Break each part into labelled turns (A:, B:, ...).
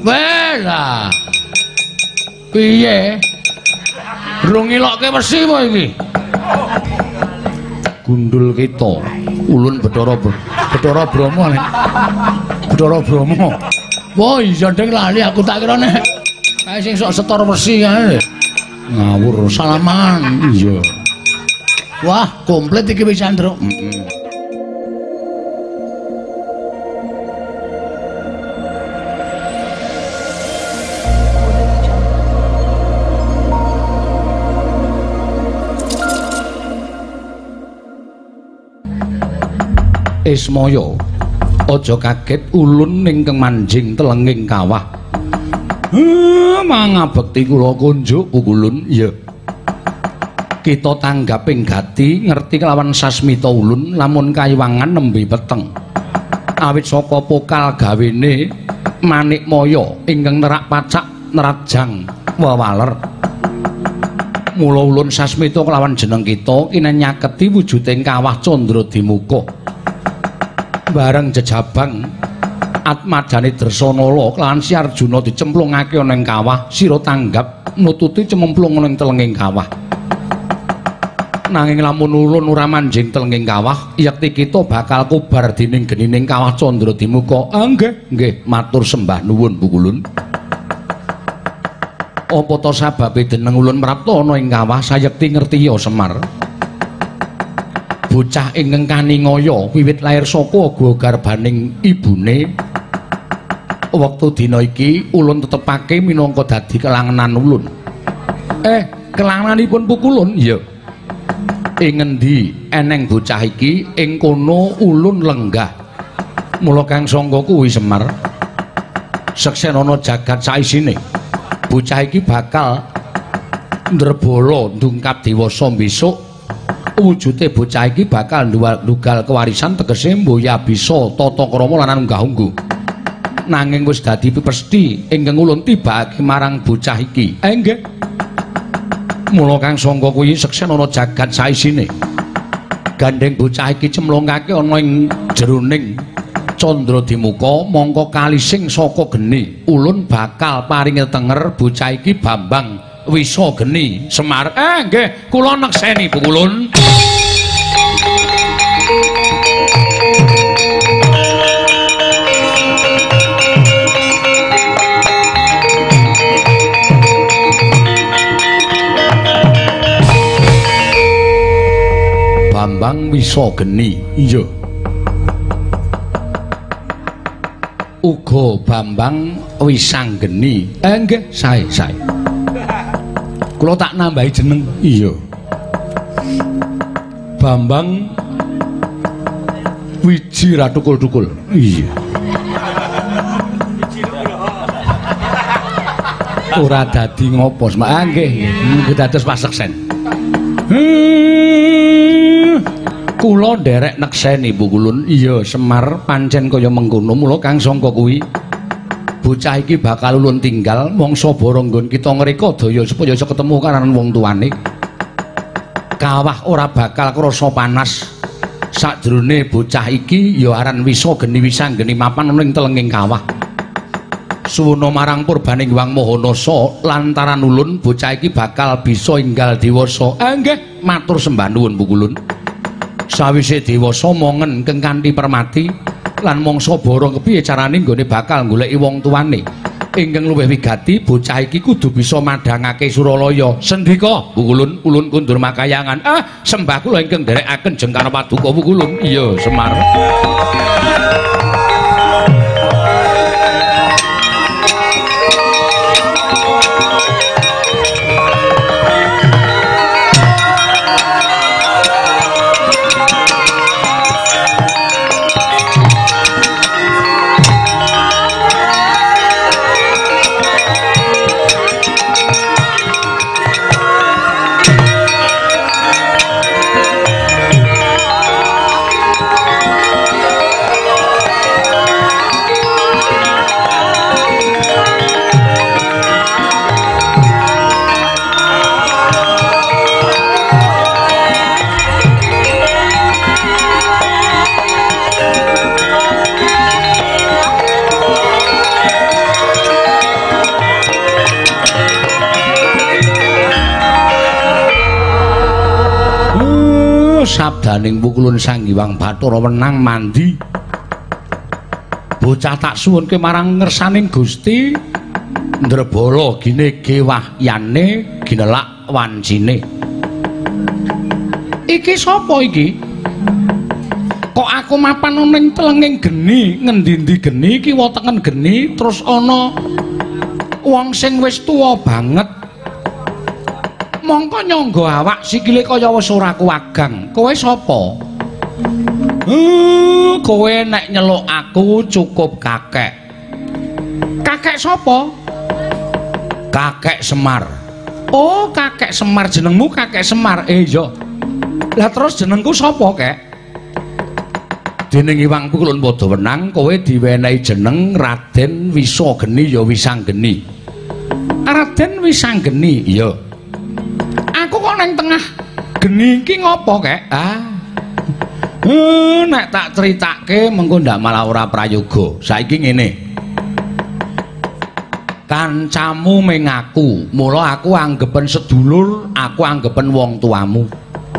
A: Wes ah. Piye? Rung ngilokke wesi apa iki? Gundul kita. Ulun Bathara Bathara Brahma. Bathara Brahma. Wah, iya ding lali aku tak kira nek kae sing sok setor wesi kae. Ngawur salaman. Iya. Wah, komplit iki wis Andro. Heeh. Ismaya. Aja kaget ulun ning kemanjing telenging kawah. Mangabekti kula kunjuk pukulun ya kita tanggaping gati ngerti kelawan sasmita ulun lamun kayiwangan nembe peteng. Awit saka pokal gawene manik moyo ingkang nerak pacak nerajang wawaler mula ulun sasmita kelawan jeneng kita kinanyaketi wujuding kawah candra dimuka bareng jejabang atmadane Dresanala kelawan Si Arjuna dicemplungake ana ing kawah sira tanggap nututi cemplung ana ing telenging kawah. Nanging lamun ulun ora manjing telenging kawah yekti kita bakal kubar dening genining kawah Candra Dimuka ah, nggih nggih matur sembah nuwun Bukulun apa to sababe deneng ulun mrapta ana ing kawah? Sayekti ngerti ya Semar bocah ingkang kaningaya wiwit lair saka garbaning ibune. Wektu dina iki ulun tetepake minangka dadi kelangenan ulun. Eh kelangenanipun pukulun iya. Ing ngendi eneng bocah iki? Ing kono ulun lenggah. Mula kang sangka kuwi semar. Seksenana jagat saisine. Bocah iki bakal ndrebala ndungkap dewasa besok wujude bocah iki bakal ndugal kewarisan tegese mboya bisa tata krama lan unggah-ungguh. Nanging wis dadi pepesti ingkang ulun tibake marang bocah iki. Eh nggih. Mula kang sangka kuwi seksenana jagat saisine. Gandeng bocah iki cemlungake ana ing jeroning Candra Dimuka mongko kalising saka geni ulun bakal paringi tenger bocah iki Bambang Wisa Geni Semar. Eh nggih, kula nekseni Bu Kulun. Bambang Wisa Geni. Iya. Uga Bambang Wisanggeni. Eh nggih, sae sae. Kula tak nambahi jeneng. Iya. Bambang Wiji Ratukul-tukul. Iya. Ora dadi ngopo, Mak. Ah nggih, nggih dados paseksen. Kula nderek nekseni Bu Kulun. Iya, Semar pancen kaya mengkono. Mula Kang Sangka kuwi bocah iki bakal ulun tinggal mongso boronggon kita ngreka daya supaya iso ketemu karan wong tuane. Kawah ora bakal krasa panas. Sakjroné bocah iki ya aran wisa geni wisang geni mapan ning telenging kawah. Suwuna marang purbaning Wang Mahanasa lantaran ulun bocah iki bakal bisa enggal dewasa. Eh nggih, matur sembah nuwun Bu Kulun. Sawise dewasa mongen keng kanthi permati lan mangsa bara kepiye carane nggone bakal goleki wong tuane? Ingkang luwih wigati bocah iki kudu bisa madhangake Suralaya. Sendika bukulun ulun kundur makayangan. Ah sembah kula ingkang nderekaken jengkar paduka bukulun iya Semar sabdaning pukulun Sang Hyang Bathara menang mandi. Bocah tak suwunke marang ngersaning Gusti Ndrebala gine gewahyane ginelak wancine. Iki sapa iki? Kok aku mapan ning telenging geni, ngendi-endi geni iki wetenge geni terus ana wong sing wis tuwa banget mongko nyangga awak sikile kaya wis ora kuwagang. Kowe sapa? Uh, kowe nek nyeluk aku cukup kakek. Kakek sapa? Kakek semar. Oh kakek semar. Jenengmu kakek semar? Eh iya. Lah terus jenengku sapa kek? Dening Iwang Pukulun padha wenang kowe diwenehi jeneng Raden Wisageni ya Wisanggeni. Raden Wisanggeni iya kok nang tengah? Geni. Iki ngopo kek? Ah. Uh, nek tak critake mengko ndak malah ora prayoga. Saiki ngene. Kancamu mengaku mula aku anggepen sedulur aku anggepen wong tuamu.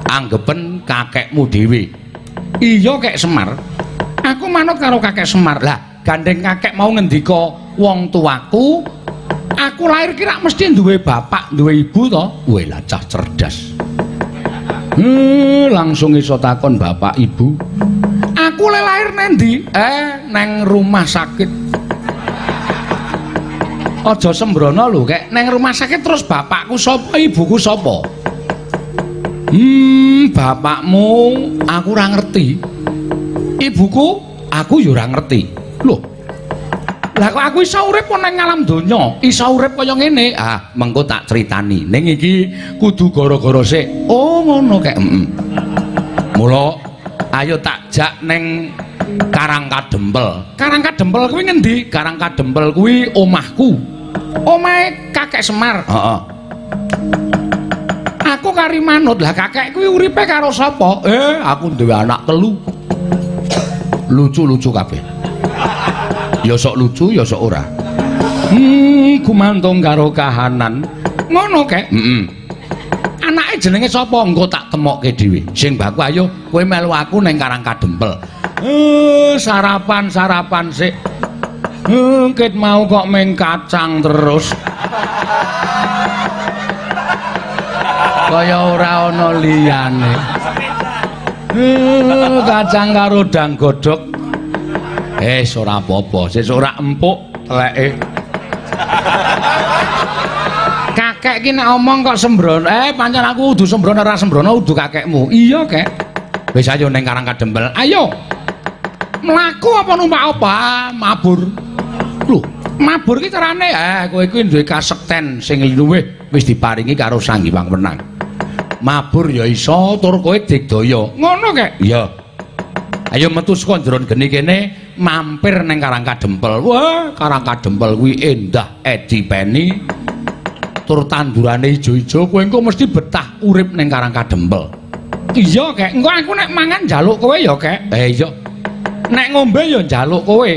A: Anggepen kakekmu dhewe. Iya kek Semar. Aku manut karo kakek Semar. Lah gandeng kakek mau ngendika wong tuaku aku lahir kira mesti duwe bapak duwe ibu to weh cah cerdas hmm, langsung iso takon bapak ibu aku le lahir nendi eh neng rumah sakit aja sembrono lho kek neng rumah sakit terus bapakku sapa ibuku sapa Hmm, bapakmu aku ora ngerti. Ibuku aku ya ora ngerti. Loh. Lah kok aku iso urip nang alam donya? Iso urip kaya ngene? Ah, mengko tak critani. Ning iki kudu gara-gara sik. Oh, ngono kek. Heeh. Mula ayo tak jak ning Karang Kadempel. Karang Kadempel kuwi ngendi? Karang Kadempel kuwi omahku. Omahe Kakek Semar. Heeh. aku kari manut lah kakek kuwi uripe karo sapa eh aku duwe anak telu lucu-lucu kabeh ya sok lucu ya sok ora? Hmm gumantung karo kahanan. Ngono kek. Heeh anake jenenge sapa? Engko tak temokke dhewe. Sing baku ayo kowe melu aku ning karang kadempel. Eh sarapan sarapan sik Ngkit mau kok meng kacang terus. kaya ora ana liyane. Uh, kacang karo dang godhog. Eh, ora apa-apa, sik ora empuk teleke. Kakek ki nek omong kok sembrono, eh pancen aku kudu sembrono ora sembrono kudu kakekmu. Iya, Kek. Wis ayo ning Karang Kadempel. Ayo. Mlaku apa numpak apa? Mabur. Lho, mabur ki carane eh kowe kuwi duwe kasekten sing luwih wis diparingi karo Sang Hyang Wenang. mabur ya iso tur kowe digdaya ngono kek iya ayo metu saka jero geni kene mampir ning Karang Kadempel wah Karang Kadempel kuwi endah edi peni tur tandurane ijo-ijo kowe engko mesti betah urip ning Karang Kadempel iya kek. Engko aku nek mangan njaluk kowe ya kek. Eh iya. Nek ngombe ya njaluk kowe.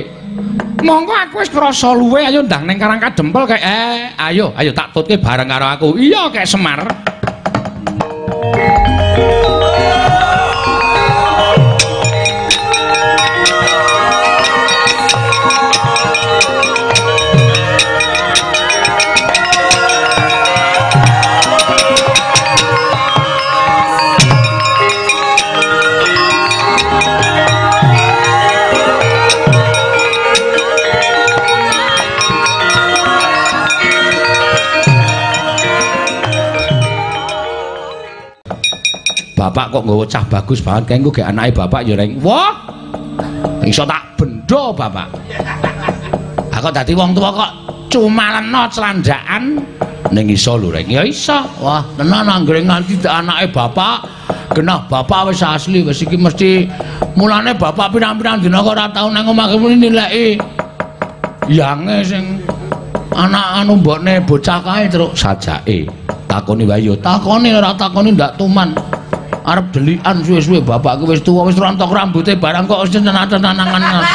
A: Monggo aku wis krasa luwe ayo ndang ning Karang Kadempel kek. Eh ayo ayo tak tutke bareng karo aku. Iya kek Semar bapak kok nggawa cah bagus banget kae engko ge anake bapak ya reng. Wah. Iso tak bendo bapak. Aku dadi wong tuwa kok cumaleno celandakan ning iso lho reng. Ya iso. Wah, tenan anggere nganti anake bapak genah bapak wis asli wis iki mesti mulane bapak pirang-pirang dina kok ora tau nang omah kene nileki yange sing anak anu mbokne bocah kae terus sajake takoni wae yo takoni ora takoni ndak tuman arep delikan suwe-suwe bapakku wis tuwa wis rontok rambuté barang kok wis tenan-tenanangan.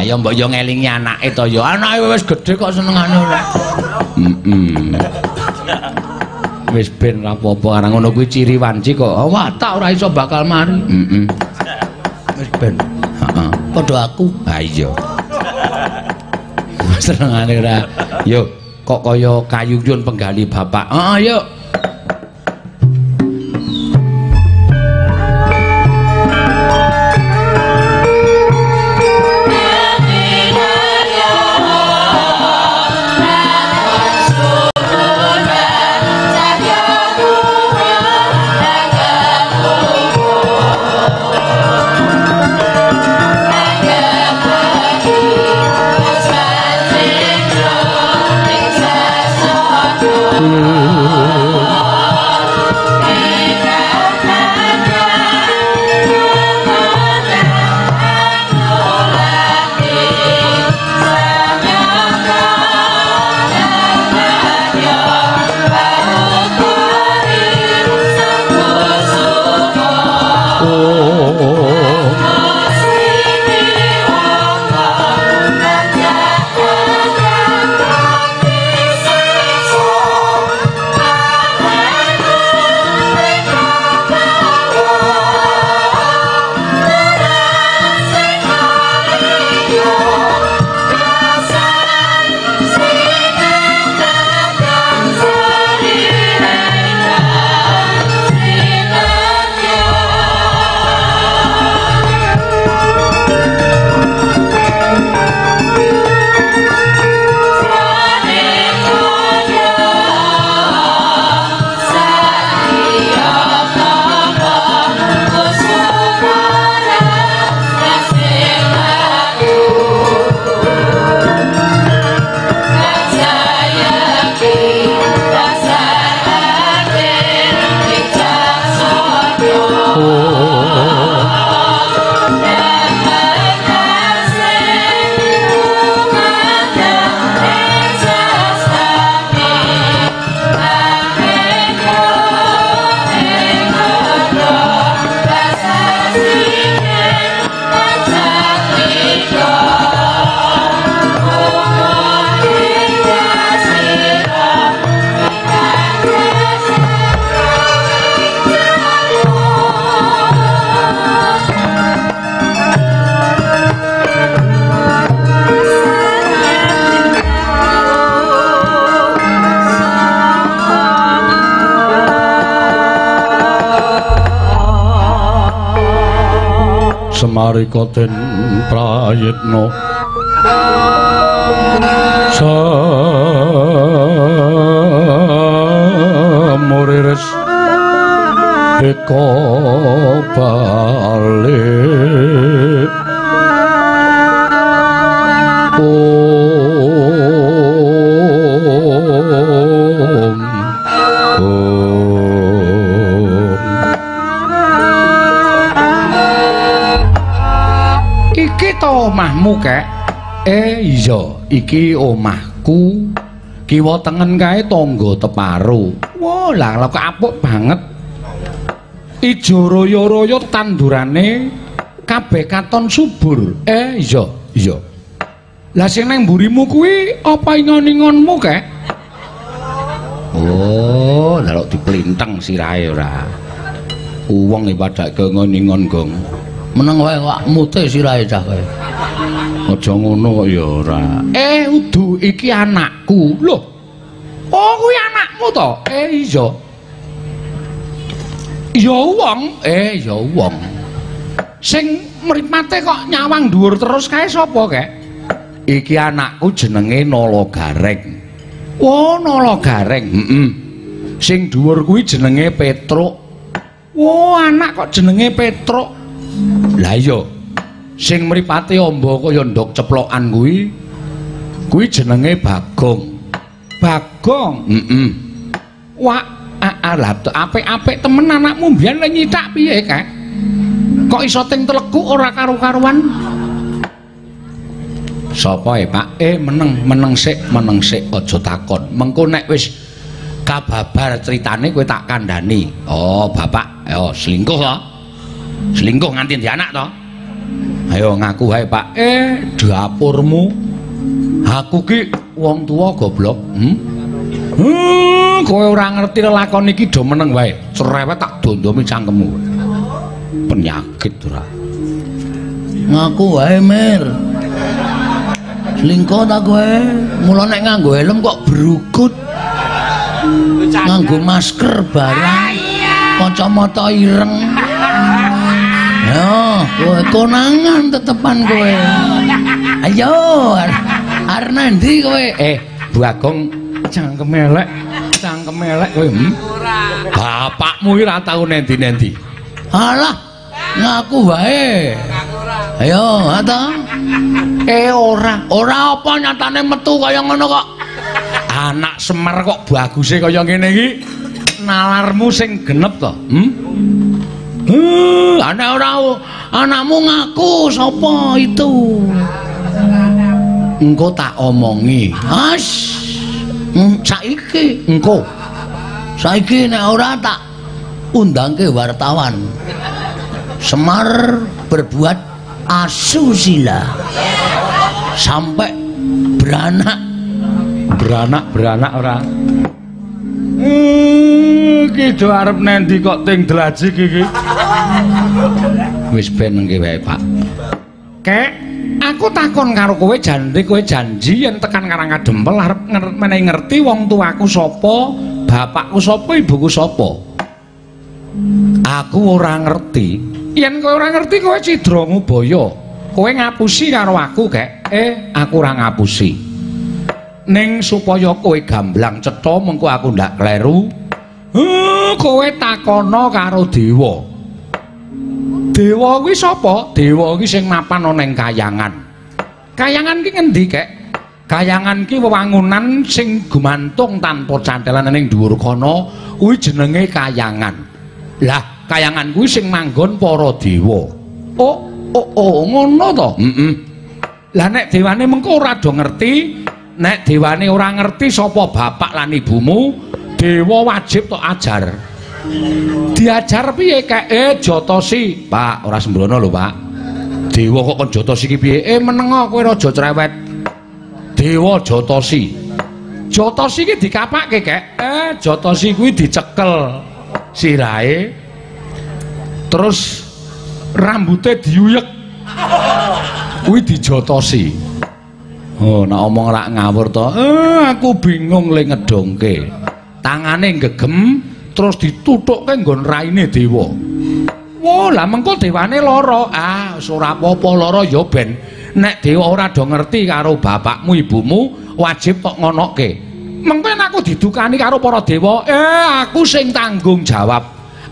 A: Ayo mbok yo ngelingi anake to yo. Anake wis gedhe kok senengane ora. Heeh. Wis ben ora apa-apa arang ngono kuwi ciri wanci kok. Wah, tak ora iso bakal mari. Heeh. Wis ben. Heeh. Padha aku. Ha iya. Senengane ora. Yo, kok kaya kayuyun penggali bapak. Heeh, yuk. Semarika den prayitna. Samuriris eka balik omahmu kek. Eh iya. Iki omahku. Kiwa tengen kae tangga teparo wah lah kok apuk banget. Ijo raya-raya tandurane kabeh katon subur. Eh iya iya. Lah sing nang mburimu kuwi apa ingon-ingonmu kek? Oh lah kok diplinteng sirahe ora? Uwong e padake ngon-ingon gong meneng wae awakmu te sirahe cah kowe. Aja ngono kok ya ora. Eh udu iki anakku. Lho oh kuwi anakmu to? Eh iya. Ya wong. Eh ya wong. Sing mripate kok nyawang dhuwur terus kae sapa kek? Iki anakku jenenge Nala Gareng. Oh Nala Gareng heeh. Sing dhuwur kuwi jenenge Petruk. Oh anak kok jenenge Petruk lah iya sing mripate amba kaya ndok ceplokan kuwi kuwi jenenge Bagong. Bagong. Heeh. Wah, alah apik-apik temen anakmu mbiyen lek nyithak piye, Kak? Kok iso ting telekuk ora karo-karuan? Sapa e, Pak? Eh, meneng, meneng sik, meneng sik aja takon. Mengko nek wis kababar critane kowe tak kandhani. Oh, Bapak, oh selingkuh to? Selingkuh nganti ndi anak to? Ayo ngaku wae, Pak. Eh, dapurmu. Aku ki wong tuwa goblok. Hmm? Hmm, kowe ora ngerti lakon iki do meneng wae. Cerewet tak dondomi cangkemmu. Penyakit ora.
B: Ngaku wae, Mir. Selingkuh ta kowe? Mula nek nganggo helm kok brukut. Nganggo masker barang. Kacamata ireng. Yo, kowe konangan tetepan kowe. Ayo, arep ndi kowe?
A: Eh, Bu Agung cangkem elek, cangkem elek kowe. Hmm? Bapakmu iki ora tau nendi-nendi.
B: Alah, ngaku wae. Ayo, ata.
A: Eh ora,
B: Ora apa nyatane metu kaya ngono kok.
A: anak Semar kok baguse kaya ngene iki. Nalarmu sing genep to. Hmm?
B: Heh, ana ora anakmu ngaku sapa itu?
A: Engko tak omongi.
B: As. Hmm, saiki
A: Engko
B: saiki nek ora tak undangke wartawan. Semar berbuat asusila. Sampai beranak
A: beranak-beranak ora. Hmm, iki do arep nendi kok ting drajik iki. Wis ben nggih wae, Pak. Kek, aku takon karo kowe janji kowe janji yen tekan Karang Kadempel arep menehi ngerti wong tuaku sapa, bapakku sapa, ibuku sapa. Aku ora ngerti. Yen kowe ora ngerti kowe cidra ngubaya. Kowe ngapusi karo aku, Kek. Eh, aku ora ngapusi. ning supaya kowe gamblang cetha mengko aku ndak kleru uh, kowe takono karo dewa. Dewa kuwi sapa? Dewa kuwi sing mapan ana ning kayangan. Kayangan ki ngendi kek? Kayangan ki wewangunan sing gumantung tanpa cantelan ning dhuwur kono kuwi jenenge kayangan. Lah kayangan kuwi sing manggon para dewa. Oh oh oh ngono to? Heeh lah nek dewane mengko ora do ngerti nek dewane ora ngerti sapa bapak lan ibumu dewa wajib tok ajar. Diajar piye kek eh jotosi pak ora sembrono lho pak. Dewa kok kon jotosi ki piye? Eh menengo kowe aja cerewet. Dewa jotosi jotosi ki dikapake kek eh jotosi kuwi dicekel sirahe. Terus rambute diuyek. Kuwi dijotosi Oh, nak omong rak ngawur to. Eh, aku bingung le ngedongke. Tangane gegem terus ditutukke nggon raine dewa. Wah, lah mengko dewane lara. Ah, ora apa-apa lara ya ben nek dewa ora do ngerti karo bapakmu ibumu, wajib tok ngonoke. Mengko aku didukani karo para dewa, eh aku sing tanggung jawab.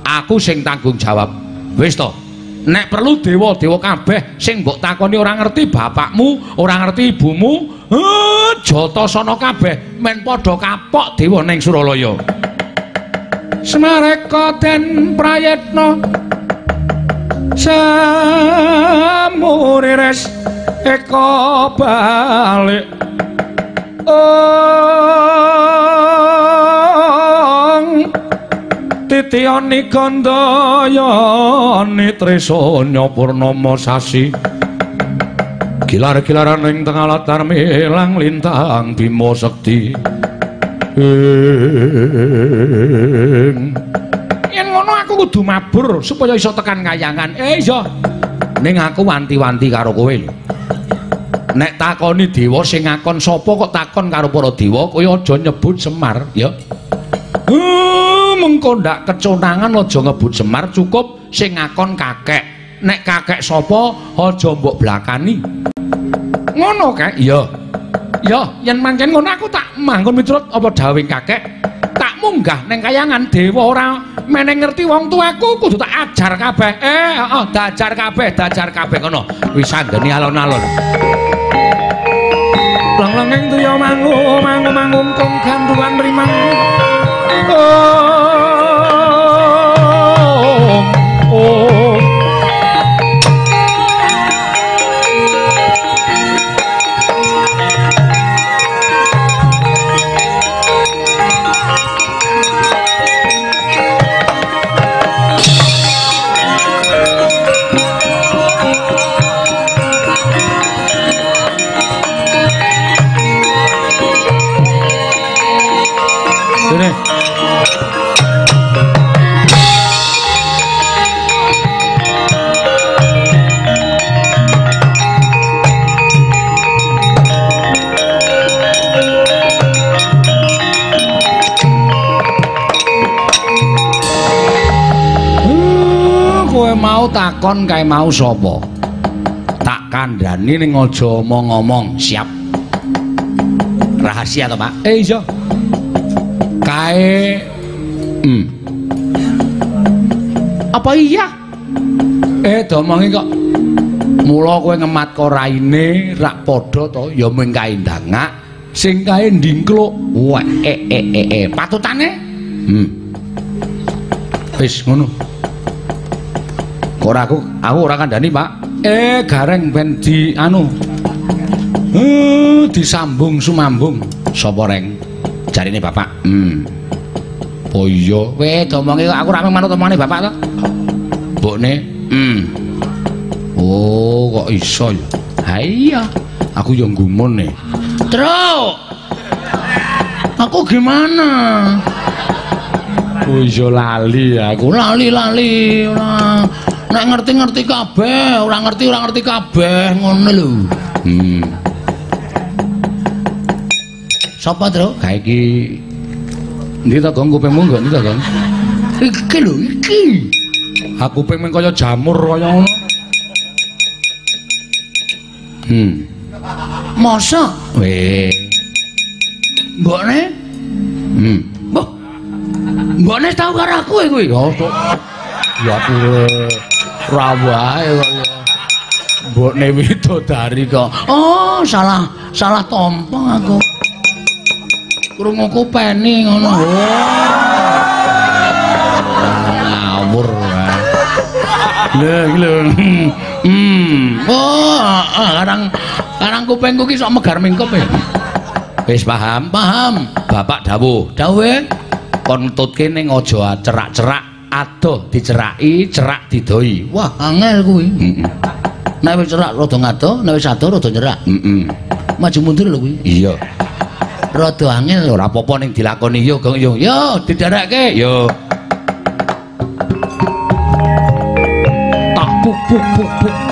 A: Aku sing tanggung jawab. Wis to. Nek perlu dewa-dewa kabeh sing mbok takoni ora ngerti bapakmu, ora ngerti ibumu, eh Jatasana kabeh men padha kapok dewa ning Suralaya. Smareka den prayetna samurires eka balik ong titiani gandayani trisanya purnama sasi. Gilar-gilaran ing tengah latar milang lintang bima sekti. Ing. Yen ngono aku kudu mabur supaya iso tekan kayangan. Eh iya ning aku wanti-wanti karo kowe nek takoni dewa sing ngakon sapa kok takon karo para dewa kowe aja nyebut Semar ya mengko ndak keconangan aja ngebut Semar cukup sing ngakon kakek. Nek kakek sapa aja mbok blakani. Ngono kek? Iya. Iya yen mangken ngono aku tak manggon miturut apa dawing kakek. Tak munggah ning kayangan dewa ora meneng ngerti wong tuaku kudu tak ajar kabeh. Eh heeh dajar kabeh dajar kabeh kono wis anggeni alon-alon. Lang-langeng triya mangu mangu mangum kong ganduan mrimang 啊。Kae mau sapa? Tak kandhani ning aja omong-omong, siap. Rahasia to, Pak? Eh iya. Kae Hmm. Apa iya? Eh, domongi kok. Mula kowe ngemat kok raine rak padha to, ya mung kae ndangak, sing kae ndingkluk. Wah, eh eh eh eh, patutane? Hmm. Wis ngono. Ora aku, aku ora kandhani, Pak. Eh, gareng ben di anu. Eh, disambung sumambung. Sapa reng? Jarine Bapak. Hmm. Oh iya, domongi kok aku ra manut omongane Bapak to. Mbokne, hmm. Oh, kok iso ya? Ha iya. Aku yo gumun nih.
B: Truk. Aku gimana?
A: Oh iya lali aku.
B: Lali-lali ora. Nek ngerti-ngerti kabeh, ora ngerti ora ngerti kabeh ngono lho.
A: Hmm.
B: Sapa, Truk?
A: Kae iki Ndi to, Gong? Kupingmu nggo ndi to, Gong?
B: Iki lho, iki.
A: Aku pengen kaya jamur kaya ngono. Hmm.
B: Masa
A: Weh.
B: mbokne?
A: Hmm.
B: Mbok. Mbokne tau karo aku kuwi.
A: Ya to. Ya pure rawae kok ya. Mbokne widodari kok.
B: Oh, salah salah tompong aku. Krunguku peni ngono.
A: Ngawur. Lha iki lho. Hmm.
B: Oh, ah, kadang kadang kupingku ki sok megar mingkup e.
A: Wis paham?
B: Paham?
A: Bapak dawuh,
B: Dawe
A: kon nututke ning aja cerak-cerak, adoh diceraki, cerak didoi.
B: Wah, angel kuwi.
A: Heeh.
B: Nek wis cerak rada ngado, nek wis ado rada nyerak.
A: Heeh.
B: Maju mundur lho kuwi.
A: Iya.
B: Rada angel.
A: Ora apa-apa ning dilakoni yo, Gong yo.
B: Yo, didarakke.
A: Yo. Tak puk puk puk puk.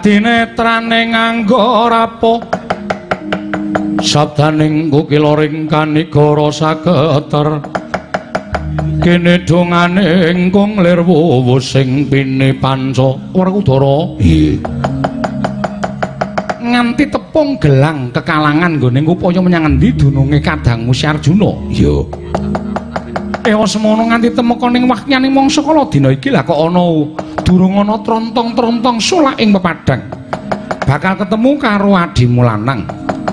A: Kadinetrane nganggo rapo sabdaning kukiloring kanigara sageter. Kene dongane ingkung lir wuwu sing pine panca werkudara. Nganti tepung gelang kekalangan nggone upaya menyang endi dununge kadangmu si Arjuna
B: Yo.
A: Ewa semono nganti temeka ning wakyaning mangsa kala dina iki lah kok ana durung ana trontong-trontong sulak ing pepadang. Bakal ketemu karo adimu lanang.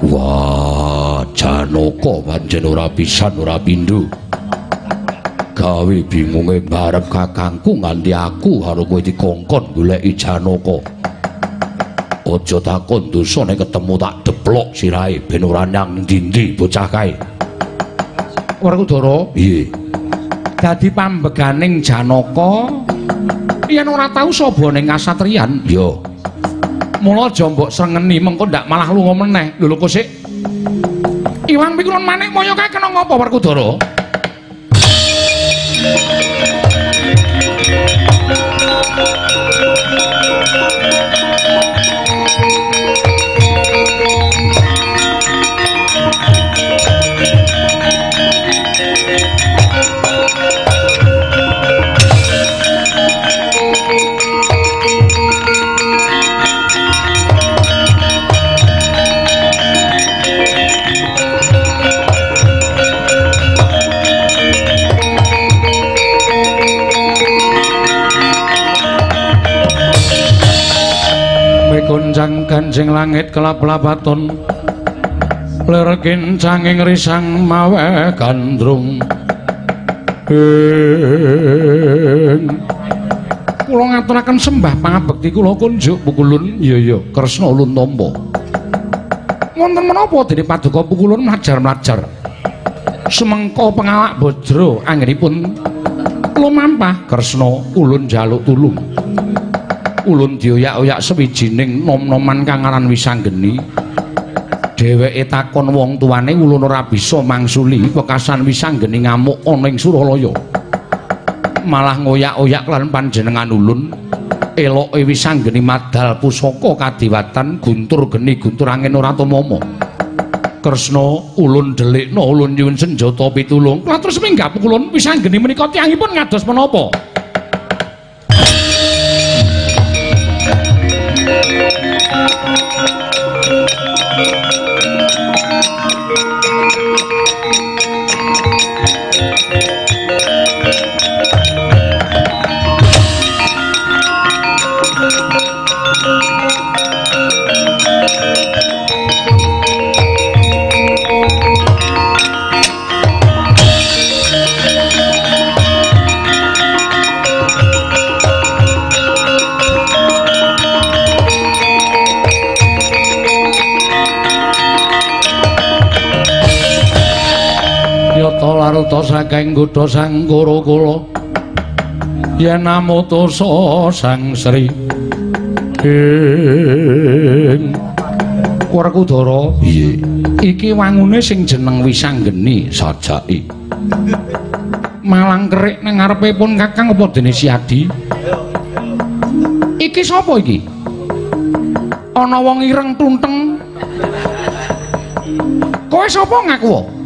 B: Wah, Janaka pancen ora pisan ora pindho. Gawe bingunge barep kakangku nganti aku karo kowe dikongkon goleki Janaka. Aja takon dosane ketemu tak deplok sirahe ben ora nyang ndi-ndi bocah kae.
A: Werkudara
B: Piye?
A: dadi pambeganing Janaka yen ora tau saba ning kasatriyan,
B: Yo.
A: mula aja mbok srengeni mengko ndak malah lunga meneh. Lho kok sik. Iwang Pikulun Manik moyo kae kena ngapa Werkudara? Ganjing langit kelap-lapaton lir kincanging risang mawe gandrung. Ing. Kula ngaturaken sembah pangabekti kula kunjuk pukulun iya iya kresna ulun tampa wonten menapa dene paduka pukulun mlajar-mlajar semengko pengawak bojro anggenipun lumampah kresna ulun jaluk tulung ulun dioyak-oyak sewijining nom-noman kang aran wisanggeni dheweke takon wong tuane ulun ora bisa mangsuli wekasan wisanggeni ngamuk ana ing Suralaya malah ngoyak-oyak lan panjenengan ulun eloke wisanggeni madal pusaka kadiwatan guntur geni guntur angin ora tumama Kresna ulun delikna ulun nyuwun senjata pitulung. Kula terus minggah pukulun wisanggeni menika tiyangipun ngados menapa? Saking kutha sang kula. Yen namutusa sang Sri. Ing Werkudara
B: Piye?
A: iki wangune sing jeneng Wisanggeni
B: Sajaki.
A: malang kerik nang ngarepipun Kakang apa dene Siadi iki sapa iki? Ana wong ireng tunteng. Kowe sapa ngaku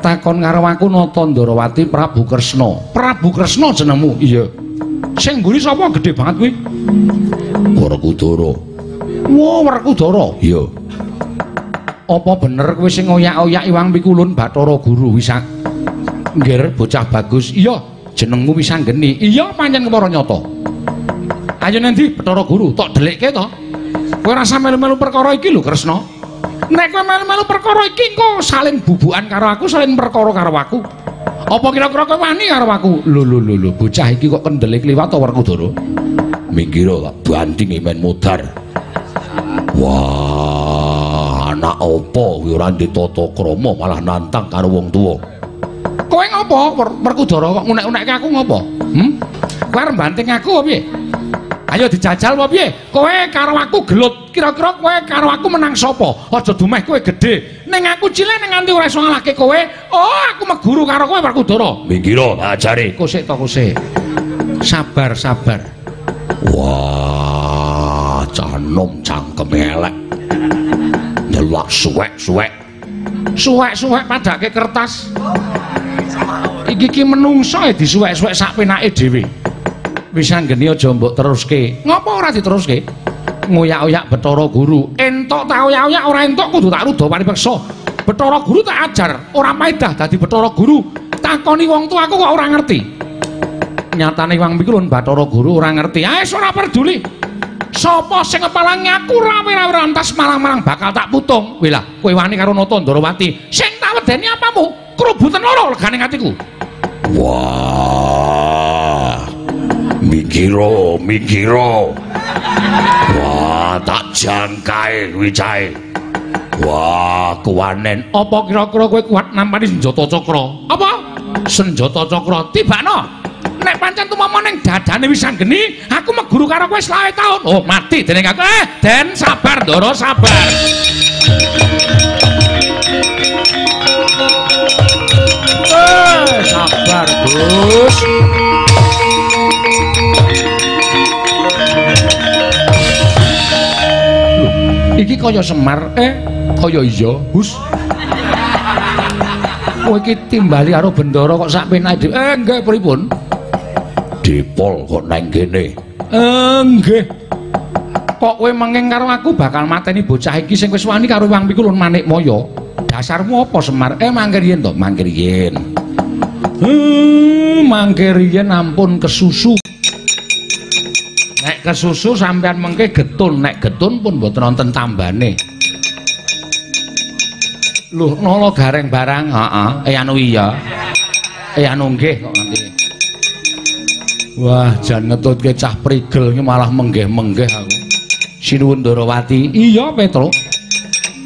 A: takon karo aku Nata Ndarawati Prabu Kresna. Prabu Kresna jenengmu? Iya. Sing mburi sapa? Gedhe banget kuwi.
B: Werkudara.
A: wo Werkudara
B: Iya.
A: apa bener kowe sing oyak-oyak Iwang Pikulun Bathara Guru Wisang Nggir bocah bagus. Iya jenengmu Wisanggeni iya pancen kepara nyata. Ayo nendi Bathara Guru tok delikke to? Kowe rasa melu-melu perkara iki lho Kresna nek kowe melu-melu perkara iki engko saling bubukan karo aku saling perkara karo aku apa kira-kira kowe wani karo aku lho lho lho lho bocah iki kok kendele kliwat to Werkudara
B: Minggiro tak banting men mudar. Wah, anak apa kuwi ora ditata krama malah nantang karo wong tuwa.
A: Kowe ngopo? Wer- Werkudara kok ngunek-unekke aku ngopo? Hm? Kowe banting aku apa piye? Ayo dijajal apa piye? Kowe karo aku gelut. Kira-kira kowe karo aku menang sapa? Aja dumeh kowe gedhe. Ning aku cilik ning nganti ora iso ngalahke kowe. Oh, aku meguru karo kowe Werkudara.
B: Minggiro tak ajari.
A: Kosek to kosek. Sabar, sabar.
B: Wah, canom cangkem elek. Nyelak suwek-suwek.
A: Suwek-suwek padake kertas. Iki ki menungso e disuwek-suwek sak penake dhewe. Wis anggeni aja mbok teruske. Ngopo ora diteruske? Ngoyak-oyak Bathara Guru. Entuk ta oyak-oyak ora entuk kudu tak rudha paripeksa. Bathara Guru tak ajar, ora paedah dadi Bathara Guru. Takoni wong tuaku kok ora ngerti. Nyatane Wang Mikulun Bathara Guru ora ngerti. Ah, wis ora peduli. Sapa sing ngepalangi aku rawe-rawe rantas malang-malang bakal tak putung. Wih lah, kowe wani karo Nata Ndarawati. Sing tak wedeni apamu? Kerubutan loro legane atiku.
B: Wah. Minggiro, minggiro. Wah, tak jangkae kuwi cahe. Wah, kuwanen.
A: Apa kira-kira kowe kuat nampani senjata cakra? Apa? Senjata cakra tibakno. Nek pancen tumama ning dadane wis anggeni, aku meguru karo kowe selawe taun. Oh, mati dening aku. Eh, Den, sabar, Ndara, sabar. Eh, sabar, Gus. Iki kaya Semar, eh kaya iya, Hus. Kowe iki timbali karo bendara kok sak penake dhewe. Eh, nggih pripun?
B: Dipol kok nang kene.
A: Eh, nggih. Kok kowe menging karo aku bakal mateni bocah iki sing wis wani karo Wang Pikulun Manik Maya. Dasarmu apa Semar? Eh, mangkir yen to, mangkir yen. Hmm, mangkir yen ampun kesusu. Nek kesusu sampean mengke getun nek getun pun mboten wonten tambane Lho, nolo gareng barang, heeh. Eh anu iya. Eh anu nggih kok nanti. Wah, jan ngetutke cah prigel iki malah menggeh-menggeh aku. Sinuwun Darawati. Iya, Petro.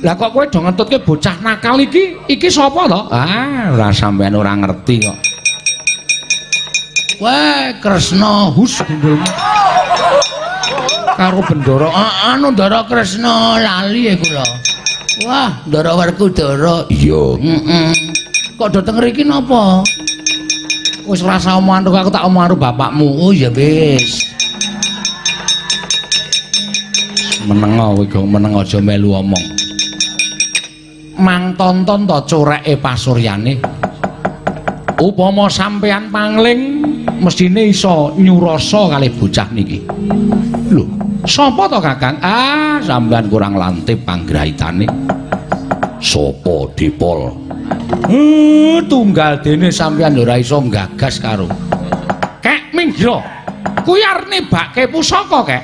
A: Lah kok kowe do ngetutke bocah nakal iki? Iki sapa to? Ah, ora sampean ora ngerti kok. Wah, Kresna hus gundulmu. Karo bendoro, ah, anu Ndara Kresna lali ya kula. Wah, Ndara Werkudara.
B: Iya.
A: Heeh. Kok do teng mriki napa? Wis rasa omongan karo aku tak karo bapakmu. Oh ya wis. Menengo kowe go meneng aja melu omong. Mang tonton to coreke pasuryane. Upama sampean pangling mestine iso nyurasa kali bocah niki. Lho, sapa to Kakang? Ah, sampean kurang lantip panggrahitane.
B: Sopo Dipol?
A: Uh, tunggal dene sampeyan ora iso gagas karo. Kek Minggiro. Kuwi arep nebake pusaka, Kek.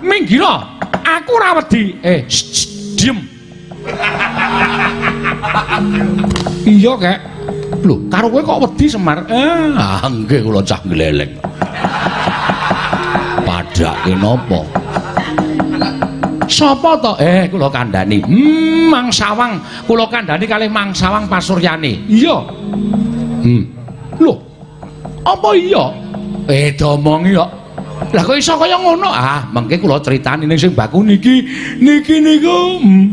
A: Minggiro, aku ora wedi. Eh, diem. iya, Kek. Lho, karo kowe kok wedi Semar? Eh,
B: Ah, nggih kula cah gleleng. Padake napa?
A: sapa to? Eh, kula kandhani. Hmm, Mang Sawang, kula kandhani kalih Mang Sawang Pasuryane. Iya. Hmm. Lho. Apa iya? Eh, domongi kok. Lah kok iso kaya ngono? Ah, mengke kula critani ning sing baku niki, niki niku. Hmm.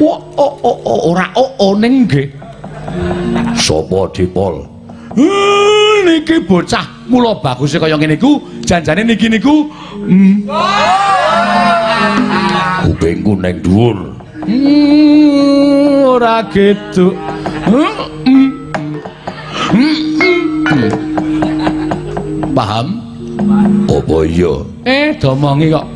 A: Oh, oh, oh, oh, ora oh, oh ning nggih.
B: Sopo Dipol?
A: Hmm, niki bocah mula baguse kaya ngene iku, janjane niki niku. Hmm.
B: Kupingku ning dhuwur.
A: Hmm, ora gitu. Paham?
B: Apa iya?
A: Eh, domongi kok.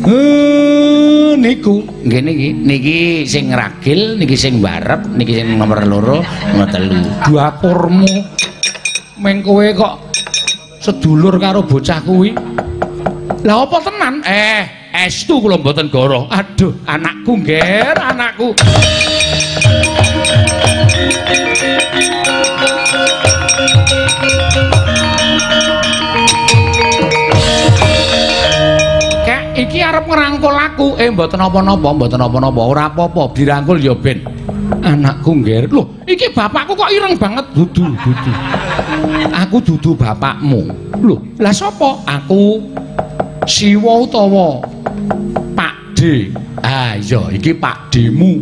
A: Eh, niku, nggih niki, niki sing ragil, niki sing barep, niki sing nomor loro, nomor telu. Dapurmu. Meng kowe kok sedulur karo bocah kuwi. Lah apa tenan? Eh, estu kula mboten goro. Aduh, anakku ngger, anakku. Arep ngrangkul aku. Eh mboten napa-napa, mboten napa-napa. Ora apa-apa, dirangkul ya ben. Anakku ngger. Loh, iki bapakku kok ireng banget. Dudu, dudu. Aku dudu bapakmu. Loh, lah sapa? Aku Siwa utawa Pak D. Ah iya, iki Pak D-mu.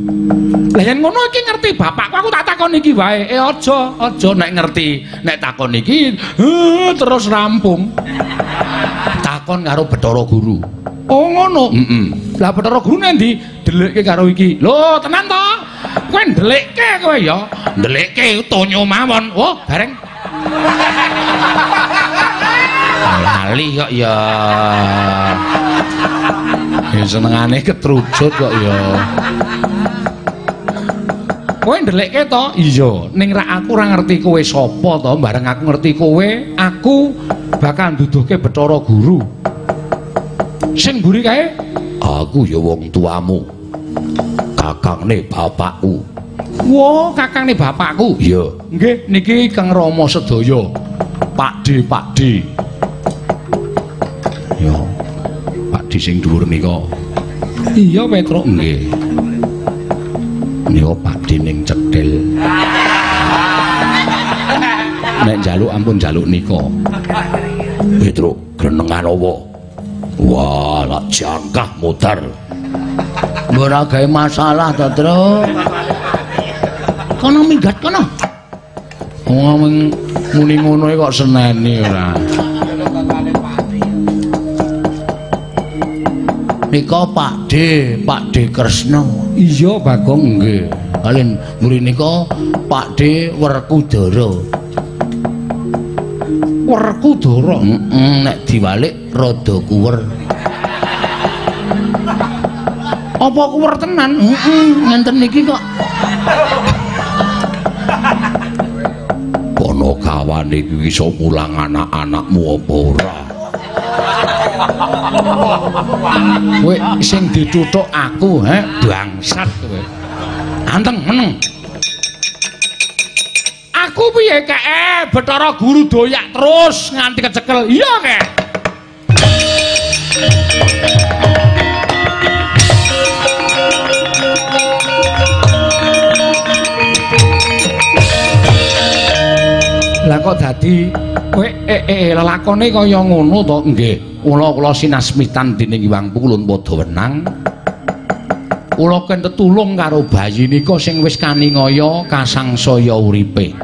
A: Lah yen ngono iki ngerti bapakku aku tak takon iki wae. Eh aja, aja nek ngerti. Nek takon iki eh, terus rampung. Takon karo Bathara Guru. Oh ngono. Heeh. Lah Bathara Guru endi? Delikke karo iki. Lho, tenan to? Kowe ndelikke kowe ya. Ndelikke tonyo mawon. Oh, bareng. Lali kok ya. Ya senengane ketrujut kok ya. Kowe ndelikke to? Iya, ning rak aku ora ngerti kowe sapa to, bareng aku ngerti kowe, aku bakal nduduhke Bathara Guru. Sing mburi kae?
B: Aku ya wong tuamu. Kakangne bapakku.
A: Wo, kakangne bapakku.
B: Iya.
A: Nggih, niki Kang Rama sedaya. Pak D, Pak D sing dhuwur nika. Iya, Petro. Nggih. Nika Pak D ning cedhil. Nek njaluk ampun njaluk nika.
B: Petro, grenengan apa? Wah, lak jangkah mutar.
A: Ora gawe masalah to, Tru. Kono minggat kono. Wong muni ngono kok seneni ora. Nika Pak D, Pak D Kresna. Iya, Bagong nggih. Kalian muri nika Pak D Werkudara. Werkudara? Heeh, nek diwalik rada kuwer. Apa kuwer tenan? Heeh, ngenten niki kok.
B: Kono kawane iki iso mulang anak-anakmu apa ora
A: Kowe sing dituthuk aku, he, bangsat kowe. Anteng meneng. Aku piye kek eh, Bathara Guru doyak terus nganti kecekel. Iya kek. Lah kok dadi kowe eh, eh, lelakone kaya ngono to? Nggih. Kula kula sinasmitan dening Iwang Kulun padha wenang. Kula ken tetulung karo bayi nika sing wis kaningaya kasangsaya uripe.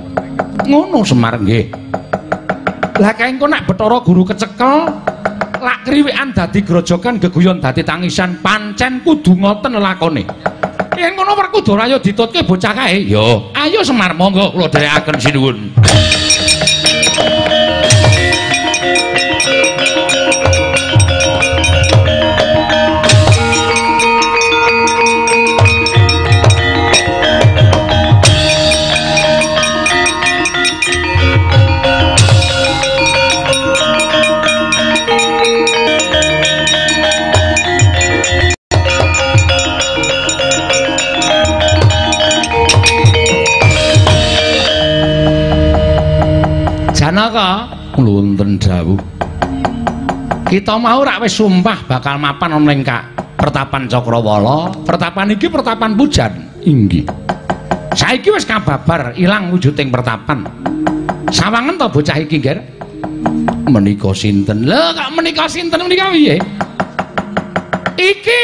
A: Ngono Semar nggih. Lah kaengko nek Bathara Guru kecekel lak kriwikan dadi grojogan geguyon dadi tangisan pancen kudu ngoten lelakone. Yen ngono Werkudara ayo ditutke bocah kae. Yo, ayo Semar monggo kula dherekaken sinuwun.
B: Wonten dawuh
A: kita mau rak wis sumpah bakal mapan ana Kak Pertapan Cakrawala. Pertapan iki pertapan pujan.
B: inggih
A: Saiki wis kababar ilang wujuding pertapan. Sawangen to bocah iki, Ger?
B: menika sinten
A: Lho, kok menika sinten menika piye? Iki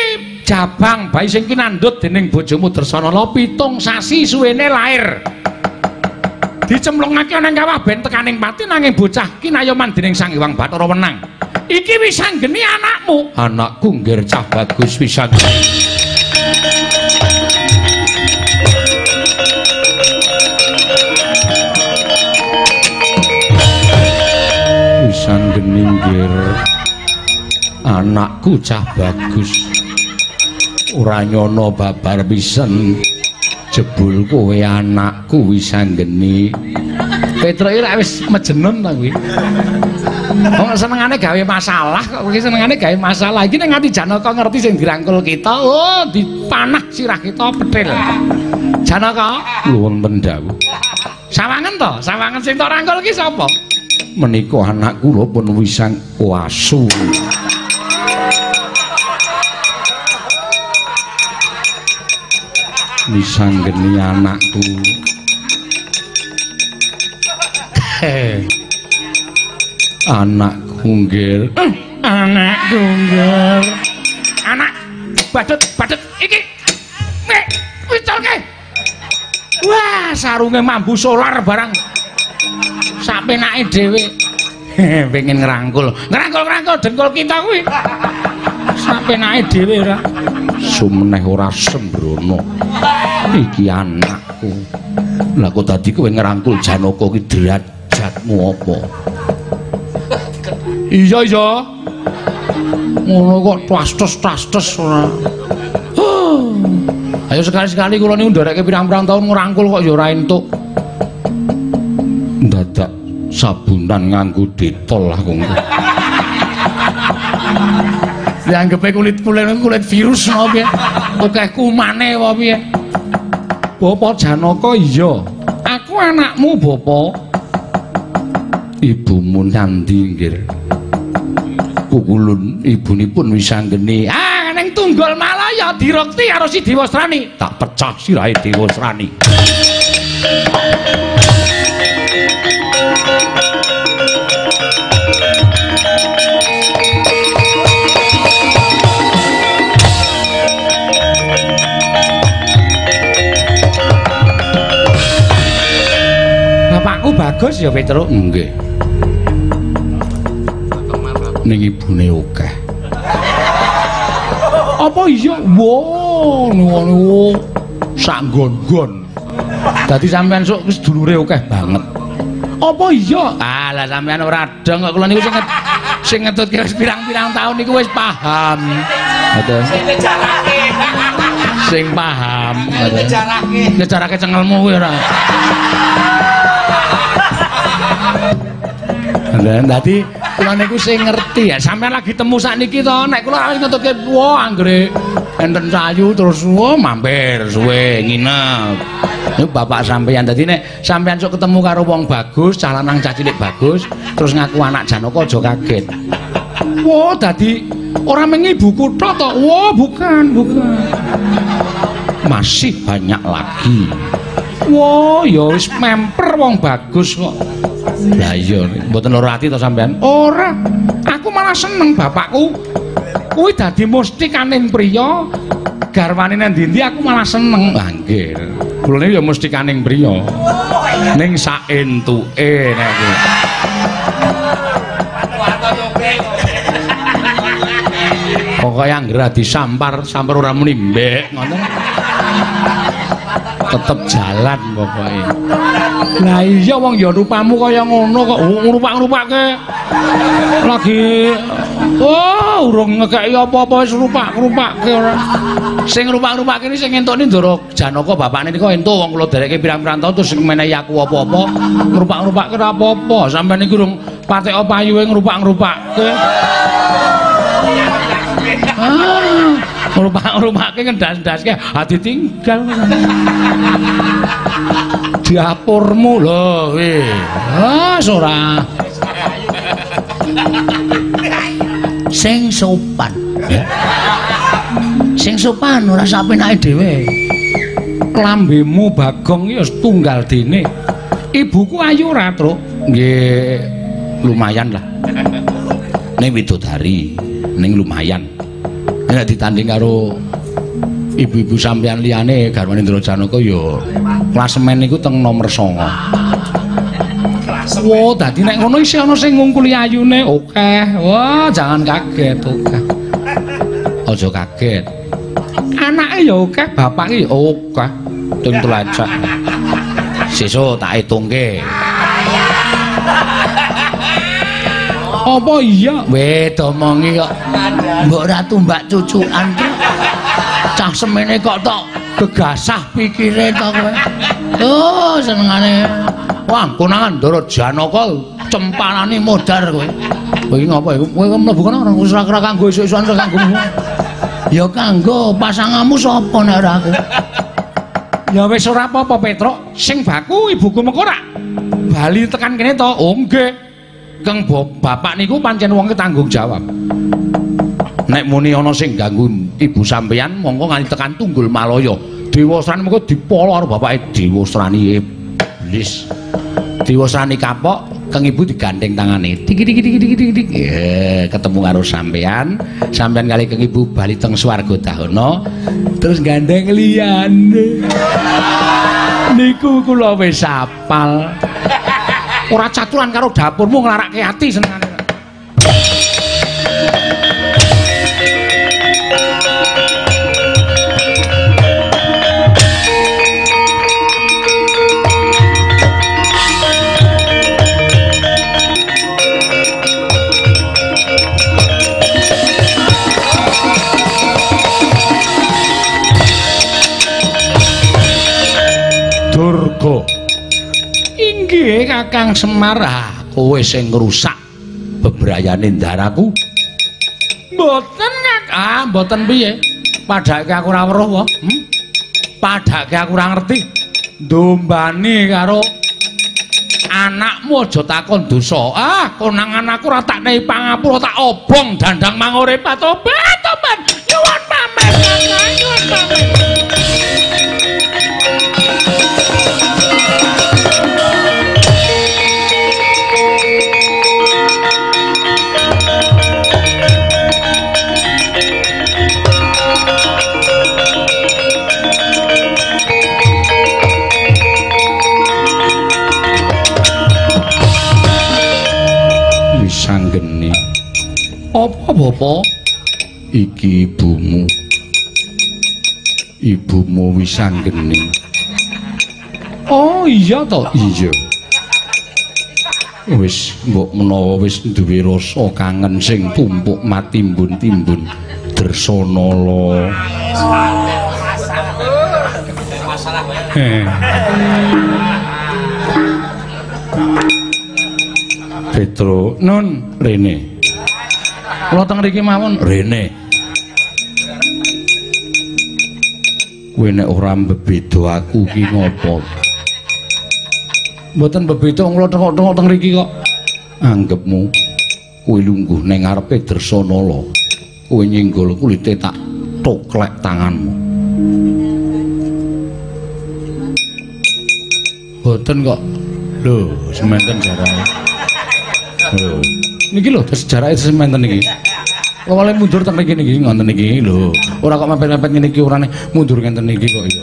A: jabang bayi sing kinandhut dening bojomu Dersanala pitung sasi suwene lair. Dicemplungake nang kawah ben tekaning pati nanging bocah kinayoman dening Sang Hyang Bathara Wenang. Iki wis anggeni anakmu.
B: anakku ngger cah bagus pisan pisan geni ngger anakku cah bagus ora nyono babar pisan jebul kowe anakku wis anggeni
A: Petruk iki wis mejenun ta kuwi. Wong senengane gawe masalah kok kuwi senengane gawe masalah. Iki nek nganti Janaka ngerti sing dirangkul kita, oh dipanah sirah kita petil. Janaka,
B: wonten dawuh
A: sawangen to? Sawangen sing tak rangkul ki sapa?
B: menika anakku lho pun wisang wasu misanggeni anakku anakku nggir
A: Anak tunggal. Anak badut badut iki. Nek wicolke. Wah, sarunge mambu solar barang. Sak penake dhewe. Pengen ngerangkul. Ngerangkul-ngerangkul dengkul kita kuwi. Sak penake dhewe ora.
B: sumeneh ora sembrono iki anakku lah kok dadi kowe ngerangkul Janaka ki derajatmu apa
A: Iya iya. Ngono kok tastes-tastes ora. Ayo sekali-sekali kula niku ndoreke pirang-pirang tahun ngerangkul kok ya ora entuk.
B: dadak sabunan nganggo detol aku
A: Dianggepe kulit-kulit kulit virus ngono piye. Akeh kumane apa piye. Bapak Janaka iya. Aku anakmu, Bapak.
B: ibumu nandi nggir kukulun ibunipun wis anggeni
A: Ah, ning tunggal Malaya direkti karo si Dewasrani.
B: tak pecah sirahe Dewasrani
A: Bapakku bagus ya Petruk.
B: nggih ning ibune akeh
A: Apa iya? Wo, ngono. Sak gon-gon. Dadi sampean sok wis dulure akeh banget. Apa iya? Alah sampean ora dong kok kula niku sing sing ngetutke wis pirang-pirang tahun niku wis paham. Ngoten. Sing paham. Ngoten. Ngejarake cengelmu kuwi ora. Dan dadi kula niku sing ngerti ya. Sampeyan lagi temu sakniki to, nek kula wis ngetutke wah anggere enten sayu terus wah mampir suwe nginep. Niku bapak sampeyan dadi nek sampeyan sok ketemu karo wong bagus, cah lanang cah cilik bagus, terus ngaku anak Janaka aja kaget. Wah, dadi ora mengi buku tok to. Wah, bukan, bukan. Masih banyak lagi. Wah, ya wis memper wong bagus kok. Lah iya, mboten lara ati to sampean? Ora. Aku malah seneng bapakku. Kuwi dadi mustikaning priya. Garwane nang ndi aku malah seneng. Lah nggih. Kula niku ya mustikaning priya. Ning saentuke nek kuwi. Pokoke anggere disampar, sampar ora muni mbek, ngoten. Tetep jalan pokoke. Lah iya wong ya rupamu kaya ngono kok ngrupak-ngrupake. Lagi oh urung ngekeki apa-apa wis rupak-rupake ora. Sing rupak-rupake iki sing entokne Ndara Janaka bapakne niku entuk wong kula dereke pirang-pirang taun terus menehi aku apa-apa ngrupak-ngrupake ora apa-apa. Sampeyan iki urung patek payuhe ngrupak-ngrupake. Ah, ngrupak-ngrupake ngendas-ndaske ati tinggal. Dapurmu lho. Ah, ora. Sing sopan. Sing sopan ora sapenake dhewe. Lambemu Bagong ya tunggal dene. Ibuku ayu ora, Truk? Nggih, lumayan lah. Ning widodari, ning lumayan. Nek ditanding karo ibu-ibu sampeyan liyane garwane Ndra Janaka ya klasemen niku teng nomor 9. Wah, dadi nek ngono isih ana sing ngungkuli ayune. Oke. Wah, jangan kaget, oke. Aja kaget. Anake ya oke, bapake ya oke. Ting telacak. Sesuk tak hitungke. Apa iya? Weh, domongi kok. Mbok ratu mbak cucukan ki. Cah semene kok tok gegasah pikire to kowe. Oh, senengane. Wah, konangan Ndara Janaka cempanane modar kowe. Kowe ngapa iku? Kowe mlebu kono ora usah kira kanggo esuk-esukan ora kanggo. Ya kanggo pasanganmu sapa nek ora aku? Ya wis ora apa-apa Petruk, sing baku ibuku mengko ora. Bali tekan kene to. Oh nggih. Kang bapak niku pancen wong tanggung jawab. Nek muni ana sing ganggu ibu sampeyan, monggo nganti tekan Tunggul Malaya. Dewasrani mengko dipolo karo bapake Dewasrani iblis. Dewasrani kapok, kang ibu digandeng tangane. Tik tik tik tik tik tik. Ketemu karo sampeyan. Sampeyan kali kang ibu bali teng swarga dahana, terus gandeng liyane. Niku kula wis apal. ora caturan karo dapurmu nglarake ati senengane. Kakang Semar, kowe sing ngrusak bebrayane ndaraku. Mboten, Kak. Ah, mboten piye? Padhake aku ora weruh, wa. Hm? Padhake aku ora ngerti. Ndombani karo anakmu aja takon dosa. Ah, konangan aku ora tak nehi pangapura, tak obong dandang manguripat. Tobat, tobat. Nyuwun pamit, Kakang. Nyuwun pamit. Bapa? Iki ibumu. Ibumu wis sanggene. Oh iya to? Iya. Wis mbok menawa wis duwe rasa kangen sing tumpuk matimbun-timbun dersanala. Petro, Nun, Rene. Kula teng mriki mawon.
B: Rene.
A: Kowe nek ora mbebeda aku ki ngopo? Mboten mbebeda wong kula tengok-tengok teng mriki kok. Anggepmu kowe lungguh ning ngarepe Dersanala. Kowe nyenggol kulite tak toklek tanganmu. Boten kok. Lho, sementen jarahe. Lho, niki lho sejarahe sementen iki. Awale mundur teng mriki niki ngoten niki lho. Ora kok mepet-mepet ngene iki urane mundur ngenten niki kok ya.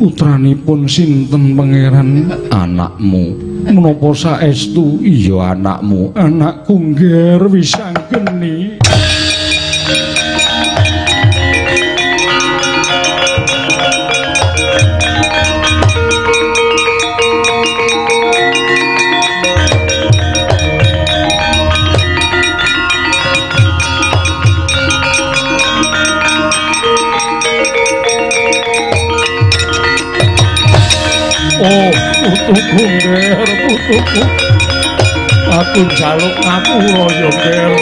A: Putranipun sinten pangeran anakmu? Menapa saestu iya anakmu? Anakku ngger wisanggeni. Oh, Aku jaluk ngapura ya, Nger.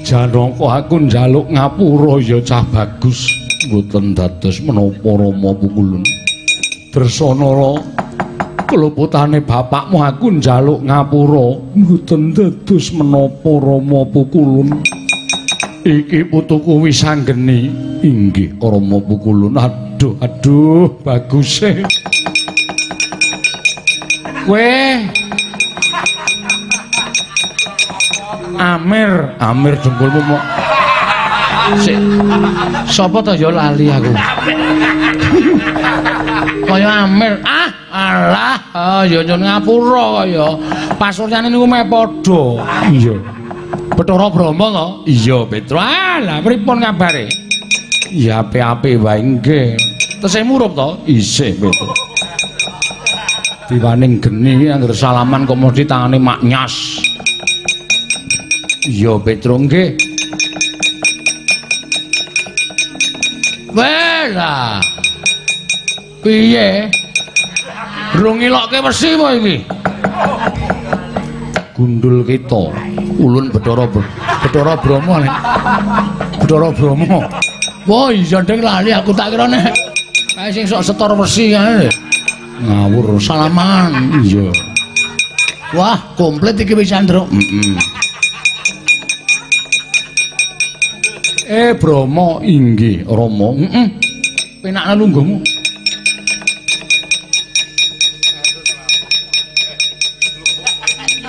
A: Janaka aku njaluk ngapura ya cah bagus. Mboten dados menapa Rama pukulun. Dersanala keluputane bapakmu aku njaluk ngapura. Mboten dados menapa Rama pukulun. Iki putuku wisanggeni. Inggih Rama pukulun. Aduh, aduh, bagus e. Kowe Amir, Amir dengkulmu mau. Sik. Sapa to ya lali aku. Kaya Amir. Ah, alah, oh ya nyun ngapura kaya. Pasuryane niku meh padha. Iya. Bathara Brahma to? Iya, Petro. Alah, pripun kabare? Ya ape-ape wae nggih. Tesih murup to? Isih, Petro. Diwaning geni anggere salaman kok mesti tangane maknyas. Iya, Petro nggih. Wela. Piye? Rung ngilokke wesi apa iki? Gundul kita. Ulun Bathara Bathara Brahma nek. Bathara Brahma. Wah, iya ndeng lali aku tak kira nek kae sing sok setor wesi kae. Ngawur salaman. Iya. Wah, komplit iki wis Andro. Heeh. Eh Brahma inggih Rama. Heeh. Penakna lungguhmu.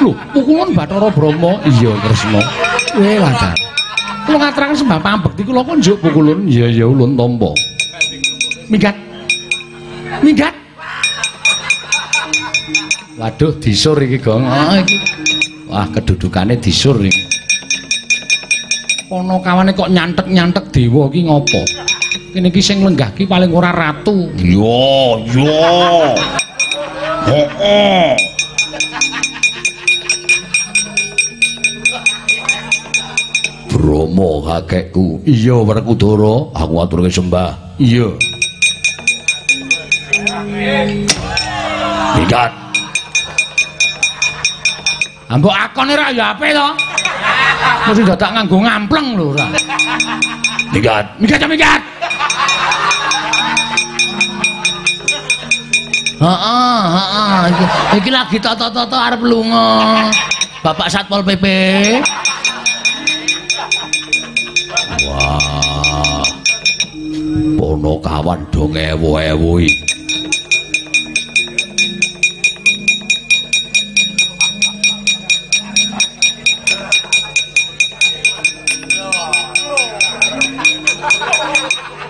A: Lho, pukulun Bathara Brahma. Iya, Kresna. Eh, lancar. Kula ngaturaken sembah pambekti kula kok njuk pukulun. Iya, iya ulun tampa. Minggat. Minggat. Waduh, disur iki, Gong. Ah, iki. Wah, kedudukane disur iki. Ana kawane kok nyantek-nyantek dewa iki ngopo? Kene iki sing lenggah ki paling ora ratu.
B: Yo, yo. Heeh. Bromo kakekku.
A: Iya, Werkudara.
B: Aku aturke sembah.
A: Iya.
B: Minggat.
A: Ambok akone ra ya ape to? Mesti dadak nganggo ngampleng lho ora.
B: Minggat.
A: Minggat ya minggat. Heeh, heeh. Iki, iki lagi toto-toto arep lunga. Bapak Satpol PP.
B: Pono kawan dong iki.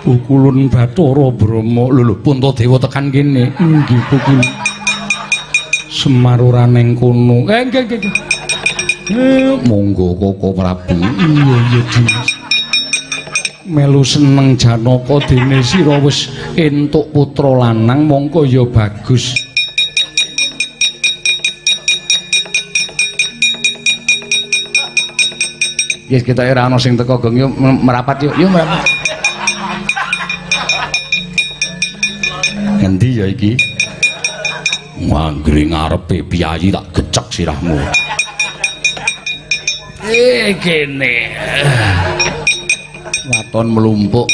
A: Pukulun Bathara Brahma. Lho lho, Puntadewa tekan kene. Inggih, Pukul. Semar ora ning kono. Eh, nggih, nggih. nggih. Eh, monggo Koko Prabu. Iya, iya, Dimas. Melu seneng Janaka dene sira wis entuk putra lanang mongko ya bagus. Yes, kita ora ana sing teko gong yuk merapat yuk, yuk merapat. Ngendi ya iki?
B: Manggri ngarepe piyayi tak gecek sirahmu.
A: Eh kene. Waton melumpuk.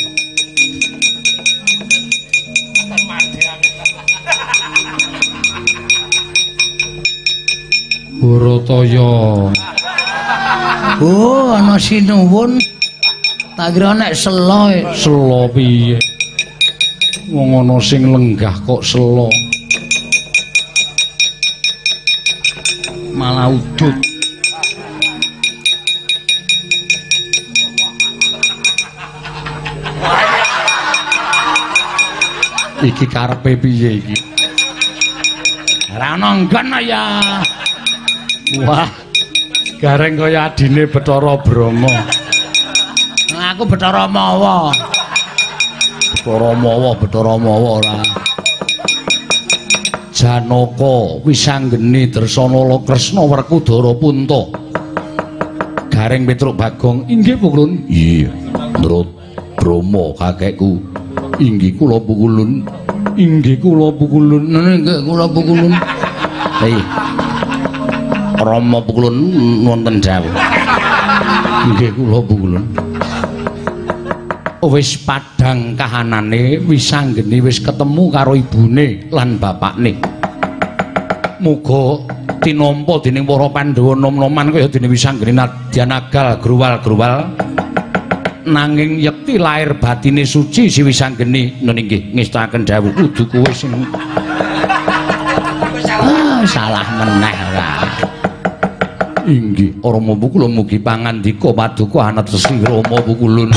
A: Burataya. Oh, ana sinuwun. Tak kira nek selo, selo piye? Wong ana sing lenggah kok selo. Malah udut. Iki karepe piye iki? Ora ana ya. Wah. Gareng kaya adine Bathara Brahma. Nah, aku Bathara Mawa. Bathara Mawa, Bathara Mawa ora. Janaka wisanggeni Dresana Kresna Werkudara Punta. Gareng Petruk Bagong inggih pukulun.
B: Iya, Ndrat Brahma kakekku.
A: Inggih kula pukulun. Inggih kula pukulun. Nggih kula pukulun. Hei. Rama pukulun wonten dawuh. Inggih kula pukulun. Wis padhang kahanane wisanggeni wis ketemu karo ibune lan bapakne. Muga tinampa dening para Pandhawa nom-noman kaya dene wisanggeni Nadyanagal gruwal-gruwal nanging yekti lahir batine suci si wisanggeni nun inggih ngestaken dawuh kudu kowe sing ah, salah meneh ora. Inggih. Rama Pukulun mugi pangandika paduka anatesi Rama Pukulun